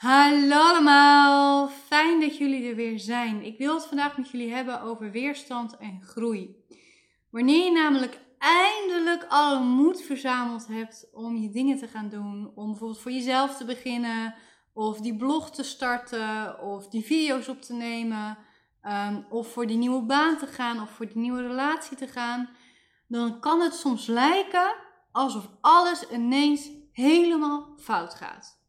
Hallo allemaal, fijn dat jullie er weer zijn. Ik wil het vandaag met jullie hebben over weerstand en groei. Wanneer je namelijk eindelijk alle moed verzameld hebt om je dingen te gaan doen, om bijvoorbeeld voor jezelf te beginnen, of die blog te starten, of die video's op te nemen, um, of voor die nieuwe baan te gaan, of voor die nieuwe relatie te gaan, dan kan het soms lijken alsof alles ineens helemaal fout gaat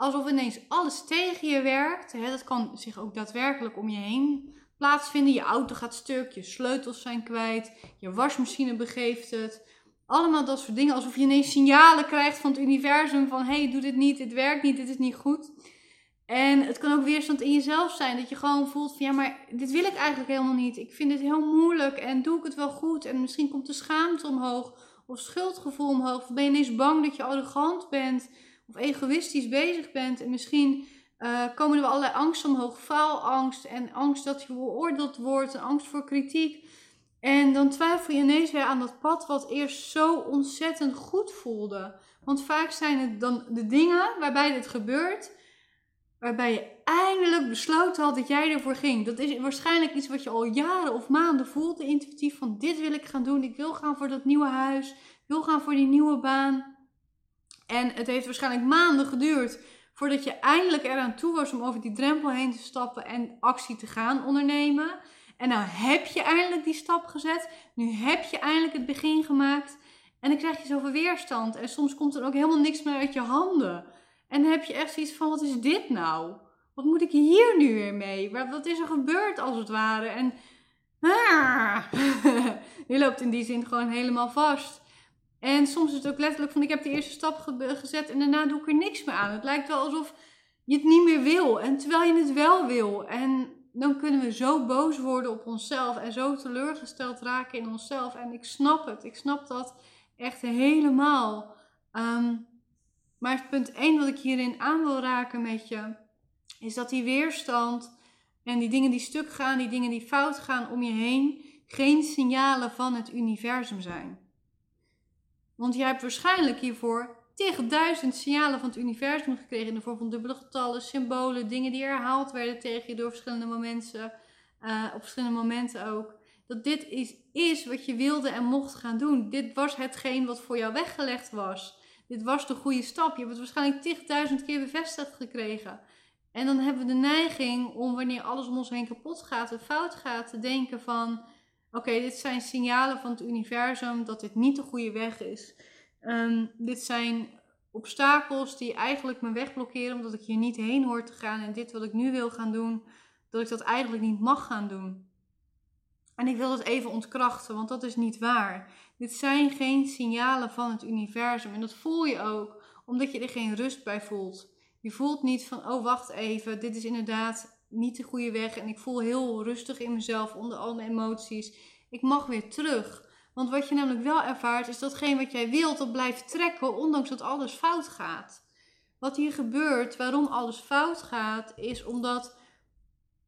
alsof ineens alles tegen je werkt. Hè, dat kan zich ook daadwerkelijk om je heen plaatsvinden. Je auto gaat stuk, je sleutels zijn kwijt, je wasmachine begeeft het. Allemaal dat soort dingen. Alsof je ineens signalen krijgt van het universum van hé, hey, doe dit niet, dit werkt niet, dit is niet goed. En het kan ook weerstand in jezelf zijn. Dat je gewoon voelt van ja, maar dit wil ik eigenlijk helemaal niet. Ik vind dit heel moeilijk en doe ik het wel goed. En misschien komt de schaamte omhoog of schuldgevoel omhoog. Of ben je ineens bang dat je arrogant bent of egoïstisch bezig bent. En misschien uh, komen er allerlei angsten omhoog. Faalangst en angst dat je beoordeeld wordt. En angst voor kritiek. En dan twijfel je ineens weer aan dat pad wat eerst zo ontzettend goed voelde. Want vaak zijn het dan de dingen waarbij dit gebeurt, waarbij je eindelijk besloten had dat jij ervoor ging. Dat is waarschijnlijk iets wat je al jaren of maanden voelde, intuïtief van dit wil ik gaan doen. Ik wil gaan voor dat nieuwe huis, ik wil gaan voor die nieuwe baan. En het heeft waarschijnlijk maanden geduurd voordat je eindelijk eraan toe was om over die drempel heen te stappen en actie te gaan ondernemen. En nou heb je eindelijk die stap gezet. Nu heb je eindelijk het begin gemaakt. En dan krijg je zoveel weerstand. En soms komt er ook helemaal niks meer uit je handen. En dan heb je echt zoiets van: wat is dit nou? Wat moet ik hier nu weer mee? Wat is er gebeurd als het ware? En ah, je loopt in die zin gewoon helemaal vast. En soms is het ook letterlijk van ik heb de eerste stap gezet en daarna doe ik er niks meer aan. Het lijkt wel alsof je het niet meer wil. En terwijl je het wel wil. En dan kunnen we zo boos worden op onszelf en zo teleurgesteld raken in onszelf. En ik snap het. Ik snap dat echt helemaal. Ehm, maar punt 1 wat ik hierin aan wil raken met je, is dat die weerstand en die dingen die stuk gaan, die dingen die fout gaan om je heen, geen signalen van het universum zijn. Want jij hebt waarschijnlijk hiervoor tegen duizend signalen van het universum gekregen in de vorm van dubbele getallen, symbolen, dingen die herhaald werden tegen je door verschillende momenten, uh, op verschillende momenten ook. Dat dit is, is wat je wilde en mocht gaan doen. Dit was hetgeen wat voor jou weggelegd was. Dit was de goede stap. Je hebt het waarschijnlijk tigduizend keer bevestigd gekregen. En dan hebben we de neiging om wanneer alles om ons heen kapot gaat en fout gaat, te denken van Oké, dit zijn signalen van het universum dat dit niet de goede weg is. Ehm, dit zijn obstakels die eigenlijk mijn weg blokkeren omdat ik hier niet heen hoor te gaan. En dit wat ik nu wil gaan doen, dat ik dat eigenlijk niet mag gaan doen. En ik wil het even ontkrachten, want dat is niet waar. Dit zijn geen signalen van het universum. En dat voel je ook, omdat je er geen rust bij voelt. Je voelt niet van, oh wacht even, dit is inderdaad niet de goede weg en ik voel heel rustig in mezelf onder al mijn emoties. Ik mag weer terug. Want wat je namelijk wel ervaart is datgene wat jij wilt, dat blijft trekken, ondanks dat alles fout gaat. Wat hier gebeurt, waarom alles fout gaat, is omdat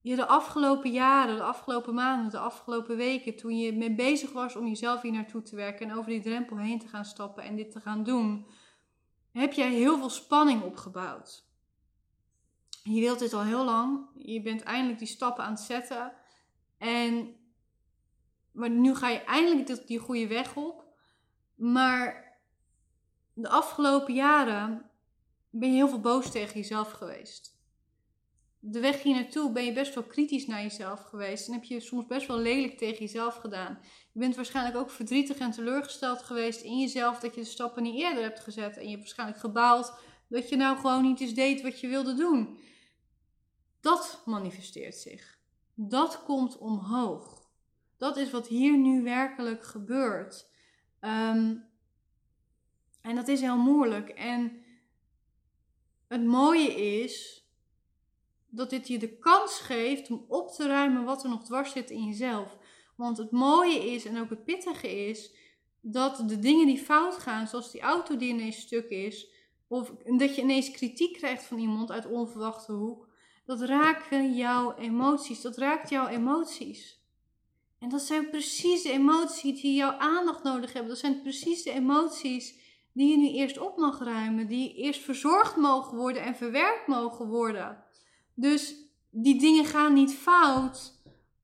je de afgelopen jaren, de afgelopen maanden, de afgelopen weken, toen je mee bezig was om jezelf hier naartoe te werken en over die drempel heen te gaan stappen en dit te gaan doen, heb jij heel veel spanning opgebouwd je wilt dit al heel lang. Je bent eindelijk die stappen aan het zetten. En maar nu ga je eindelijk die, goede weg op. Maar de afgelopen jaren ben je heel veel boos tegen jezelf geweest. De weg hier naartoe ben je best wel kritisch naar jezelf geweest. En heb je soms best wel lelijk tegen jezelf gedaan. Je bent waarschijnlijk ook verdrietig en teleurgesteld geweest in jezelf dat je de stappen niet eerder hebt gezet. En je hebt waarschijnlijk gebaald dat je nou gewoon niet eens deed wat je wilde doen. Dat manifesteert zich. Dat komt omhoog. Dat is wat hier nu werkelijk gebeurt. Ehm, en dat is heel moeilijk. En het mooie is dat dit je de kans geeft om op te ruimen wat er nog dwars zit in jezelf. Want het mooie is en ook het pittige is dat de dingen die fout gaan, zoals die auto die ineens stuk is, of dat je ineens kritiek krijgt van iemand uit onverwachte hoek, dat raken jouw emoties. Dat raakt jouw emoties. En dat zijn precies de emoties die jouw aandacht nodig hebben. Dat zijn precies de emoties die je nu eerst op mag ruimen, die eerst verzorgd mogen worden en verwerkt mogen worden. Dus die dingen gaan niet fout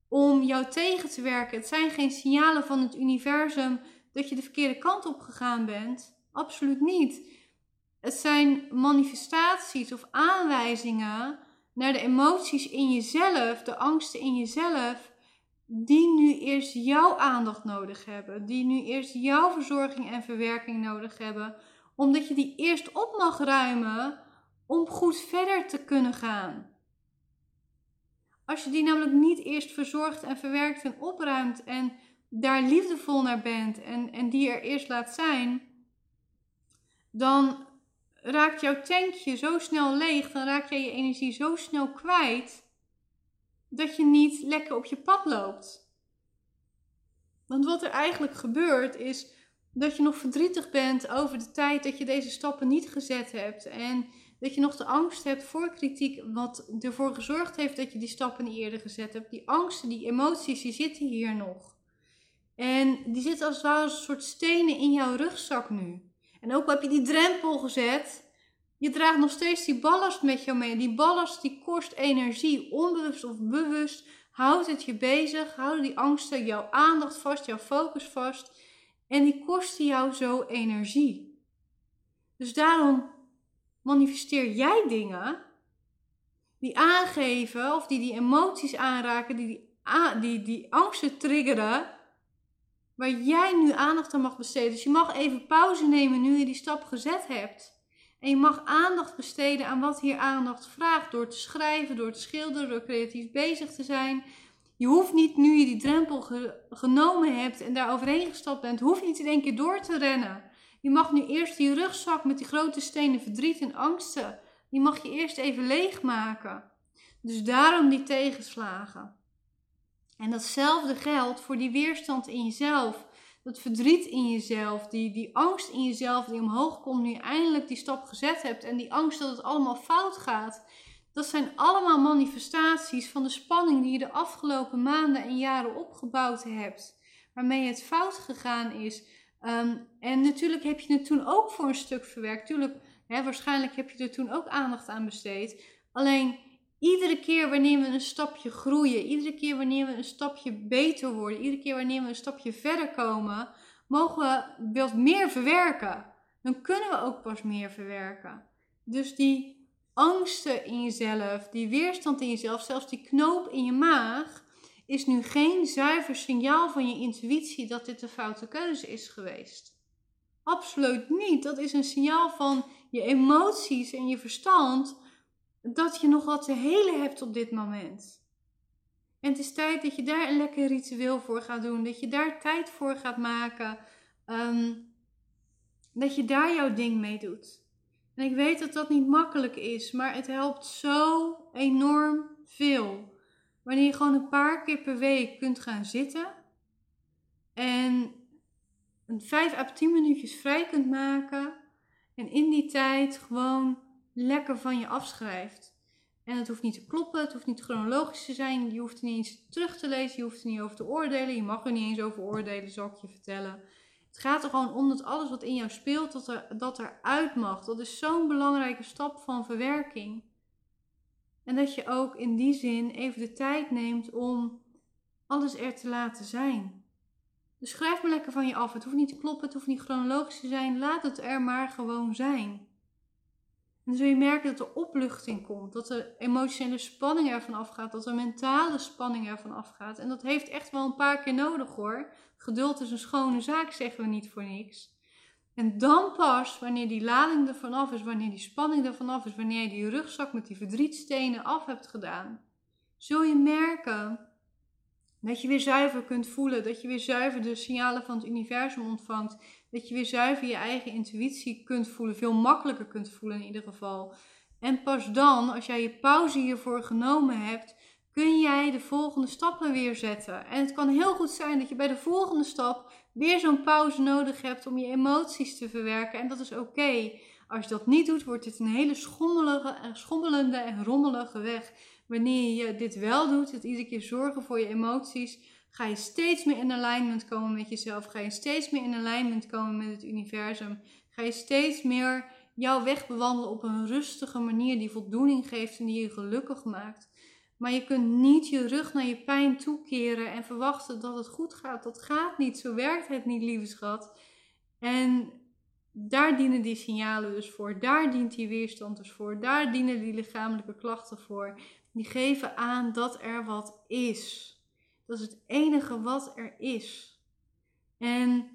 om jou tegen te werken. Het zijn geen signalen van het universum dat je de verkeerde kant op gegaan bent. Absoluut niet. Het zijn manifestaties of aanwijzingen naar de emoties in jezelf, de angsten in jezelf, die nu eerst jouw aandacht nodig hebben. Die nu eerst jouw verzorging en verwerking nodig hebben. Omdat je die eerst op mag ruimen om goed verder te kunnen gaan. Als je die namelijk niet eerst verzorgt en verwerkt en opruimt en daar liefdevol naar bent en, en die er eerst laat zijn, dan raakt jouw tankje zo snel leeg, dan raak jij je energie zo snel kwijt, dat je niet lekker op je pad loopt. Want wat er eigenlijk gebeurt is dat je nog verdrietig bent over de tijd dat je deze stappen niet gezet hebt. En dat je nog de angst hebt voor kritiek, wat ervoor gezorgd heeft dat je die stappen niet eerder gezet hebt. Die angsten, die emoties, die zitten hier nog. En die zitten als het ware als een soort stenen in jouw rugzak nu. En ook al heb je die drempel gezet, je draagt nog steeds die ballast met jou mee. Die ballast die kost energie, onbewust of bewust. Houdt het je bezig, houden die angsten jouw aandacht vast, jouw focus vast. En die kosten jou zo energie. Dus daarom manifesteer jij dingen die aangeven of die die emoties aanraken, die die, die, die angsten triggeren, waar jij nu aandacht aan mag besteden. Dus je mag even pauze nemen nu je die stap gezet hebt. En je mag aandacht besteden aan wat hier aandacht vraagt. Door te schrijven, door te schilderen, door creatief bezig te zijn. Je hoeft niet, nu je die drempel genomen hebt en daar overheen gestapt bent, hoef je niet in één keer door te rennen. Je mag nu eerst die rugzak met die grote stenen verdriet en angsten, die mag je eerst even leegmaken. Dus daarom die tegenslagen. En datzelfde geldt voor die weerstand in jezelf dat verdriet in jezelf, die, die angst in jezelf die omhoog komt nu je eindelijk die stap gezet hebt en die angst dat het allemaal fout gaat, dat zijn allemaal manifestaties van de spanning die je de afgelopen maanden en jaren opgebouwd hebt, waarmee het fout gegaan is. Ehm, en natuurlijk heb je het toen ook voor een stuk verwerkt. Tuurlijk, hè, waarschijnlijk heb je er toen ook aandacht aan besteed. Alleen Iedere keer wanneer we een stapje groeien, iedere keer wanneer we een stapje beter worden, iedere keer wanneer we een stapje verder komen, mogen we wat meer verwerken. Dan kunnen we ook pas meer verwerken. Dus die angsten in jezelf, die weerstand in jezelf, zelfs die knoop in je maag, is nu geen zuiver signaal van je intuïtie dat dit de foute keuze is geweest. Absoluut niet. Dat is een signaal van je emoties en je verstand dat je nog wat te helen hebt op dit moment. En het is tijd dat je daar een lekker ritueel voor gaat doen. Dat je daar tijd voor gaat maken. Ehm, dat je daar jouw ding mee doet. En ik weet dat dat niet makkelijk is, maar het helpt zo enorm veel. Wanneer je gewoon een paar keer per week kunt gaan zitten en een 5 à 10 minuutjes vrij kunt maken. En in die tijd gewoon lekker van je afschrijft. En het hoeft niet te kloppen, het hoeft niet chronologisch te zijn. Je hoeft er niet eens terug te lezen, je hoeft er niet over te oordelen. Je mag er niet eens over oordelen, zal ik je vertellen. Het gaat er gewoon om dat alles wat in jou speelt, dat er, dat er uit mag. Dat is zo'n belangrijke stap van verwerking. En dat je ook in die zin even de tijd neemt om alles er te laten zijn. Dus schrijf maar lekker van je af. Het hoeft niet te kloppen, het hoeft niet chronologisch te zijn. Laat het er maar gewoon zijn dan zul je merken dat er opluchting komt, dat er emotionele spanning ervan afgaat, dat er mentale spanning ervan afgaat. En dat heeft echt wel een paar keer nodig hoor. Geduld is een schone zaak, zeggen we niet voor niks. En dan pas, wanneer die lading er vanaf is, wanneer die spanning er vanaf is, wanneer je die rugzak met die verdrietstenen af hebt gedaan, zul je merken dat je weer zuiver kunt voelen, dat je weer zuiver de signalen van het universum ontvangt dat je weer zuiver je eigen intuïtie kunt voelen. Veel makkelijker kunt voelen in ieder geval. En pas dan, als jij je pauze hiervoor genomen hebt, kun jij de volgende stappen weer zetten. En het kan heel goed zijn dat je bij de volgende stap weer zo'n pauze nodig hebt om je emoties te verwerken. En dat is oké. Als je dat niet doet, wordt dit een hele schommelige, schommelende en rommelige weg. Wanneer je dit wel doet, het iedere keer zorgen voor je emoties, ga je steeds meer in alignment komen met jezelf. Ga je steeds meer in alignment komen met het universum. Ga je steeds meer jouw weg bewandelen op een rustige manier die voldoening geeft en die je gelukkig maakt. Maar je kunt niet je rug naar je pijn toekeren en verwachten dat het goed gaat. Dat gaat niet. Zo werkt het niet, lieve schat. En daar dienen die signalen dus voor. Daar dient die weerstand dus voor. Daar dienen die lichamelijke klachten voor. Die geven aan dat er wat is. Dat is het enige wat er is. En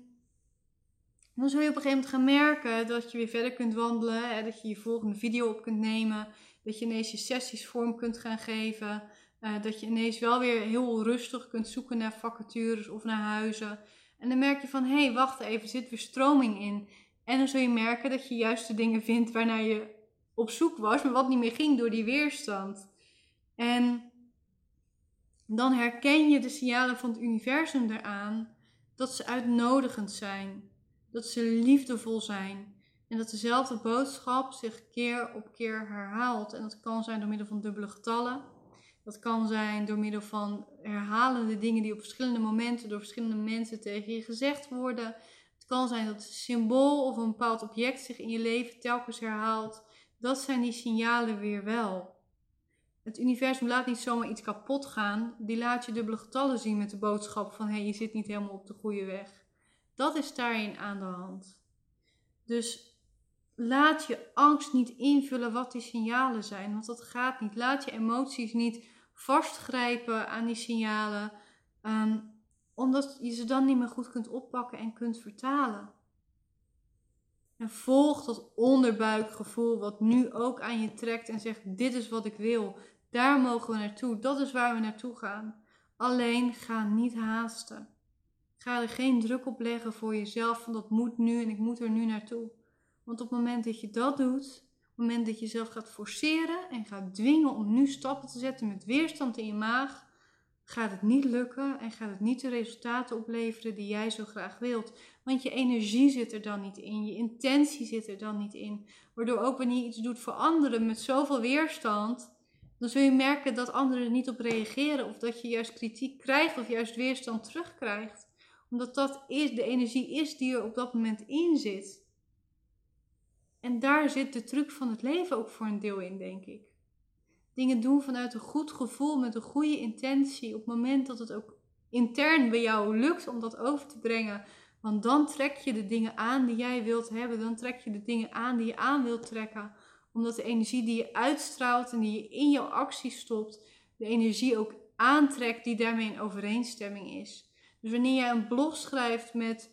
dan zul je op een gegeven moment gaan merken dat je weer verder kunt wandelen. Dat je je volgende video op kunt nemen. Dat je ineens je sessies vorm kunt gaan geven. Uh, dat je ineens wel weer heel rustig kunt zoeken naar vacatures of naar huizen. En dan merk je van, hé, hey, wacht even, er zit weer stroming in. En dan zul je merken dat je juist de dingen vindt waarnaar je op zoek was, maar wat niet meer ging door die weerstand. En dan herken je de signalen van het universum eraan dat ze uitnodigend zijn, dat ze liefdevol zijn en dat dezelfde boodschap zich keer op keer herhaalt. En dat kan zijn door middel van dubbele getallen. Dat kan zijn door middel van herhalende dingen die op verschillende momenten door verschillende mensen tegen je gezegd worden. Het kan zijn dat een symbool of een bepaald object zich in je leven telkens herhaalt. Dat zijn die signalen weer wel. Het universum laat niet zomaar iets kapot gaan. Die laat je dubbele getallen zien met de boodschap van hé, hey, je zit niet helemaal op de goede weg. Dat is daarin aan de hand. Dus laat je angst niet invullen wat die signalen zijn, want dat gaat niet. Laat je emoties niet vastgrijpen aan die signalen, ehm, omdat je ze dan niet meer goed kunt oppakken en kunt vertalen. En volg dat onderbuikgevoel wat nu ook aan je trekt en zegt: Dit is wat ik wil. Daar mogen we naartoe. Dat is waar we naartoe gaan. Alleen ga niet haasten. Ga er geen druk op leggen voor jezelf van dat moet nu en ik moet er nu naartoe. Want op het moment dat je dat doet, op het moment dat je jezelf gaat forceren en gaat dwingen om nu stappen te zetten met weerstand in je maag, gaat het niet lukken en gaat het niet de resultaten opleveren die jij zo graag wilt. Want je energie zit er dan niet in, je intentie zit er dan niet in. Waardoor ook wanneer je iets doet voor anderen met zoveel weerstand, dan zul je merken dat anderen er niet op reageren of dat je juist kritiek krijgt of juist weerstand terugkrijgt. Omdat dat is, de energie is die er op dat moment in zit. En daar zit de truc van het leven ook voor een deel in, denk ik. Dingen doen vanuit een goed gevoel, met een goede intentie. Op het moment dat het ook intern bij jou lukt om dat over te brengen. Want dan trek je de dingen aan die jij wilt hebben. Dan trek je de dingen aan die je aan wilt trekken omdat de energie die je uitstraalt en die je in jouw actie stopt, de energie ook aantrekt die daarmee in overeenstemming is. Dus wanneer jij een blog schrijft met,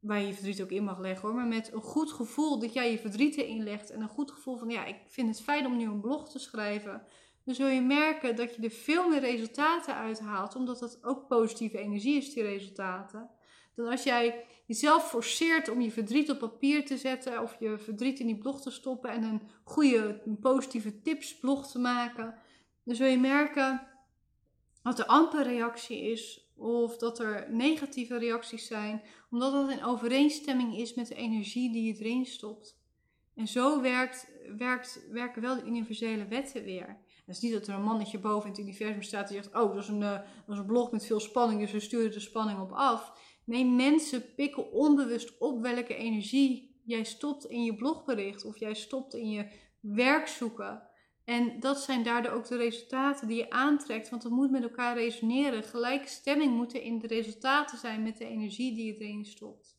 waar je verdriet ook in mag leggen hoor, maar met een goed gevoel dat jij je verdriet erin legt en een goed gevoel van ja, ik vind het fijn om nu een blog te schrijven, dan zul je merken dat je er veel meer resultaten uithaalt, omdat dat ook positieve energie is, die resultaten. Dan als jij jezelf forceert om je verdriet op papier te zetten of je verdriet in die blog te stoppen en een goede, een positieve tipsblog te maken, dan zul je merken dat er amper reactie is of dat er negatieve reacties zijn, omdat dat in overeenstemming is met de energie die je erin stopt. En zo werkt, werkt, werken wel de universele wetten weer. Het is niet dat er een mannetje boven in het universum staat die zegt: Oh, dat is een, uh, dat is een blog met veel spanning, dus we sturen de spanning op af. Nee, mensen pikken onbewust op welke energie jij stopt in je blogbericht of jij stopt in je werk zoeken. En dat zijn daardoor ook de resultaten die je aantrekt, want het moet met elkaar resoneren. Gelijke stemming moet er in de resultaten zijn met de energie die je erin stopt.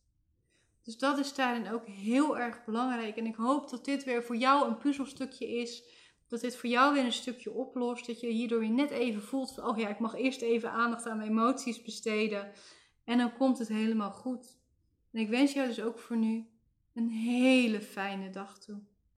Dus dat is daarin ook heel erg belangrijk. En ik hoop dat dit weer voor jou een puzzelstukje is. Dat dit voor jou weer een stukje oplost. Dat je hierdoor weer net even voelt oh ja, ik mag eerst even aandacht aan mijn emoties besteden. En dan komt het helemaal goed. En ik wens jou dus ook voor nu een hele fijne dag toe.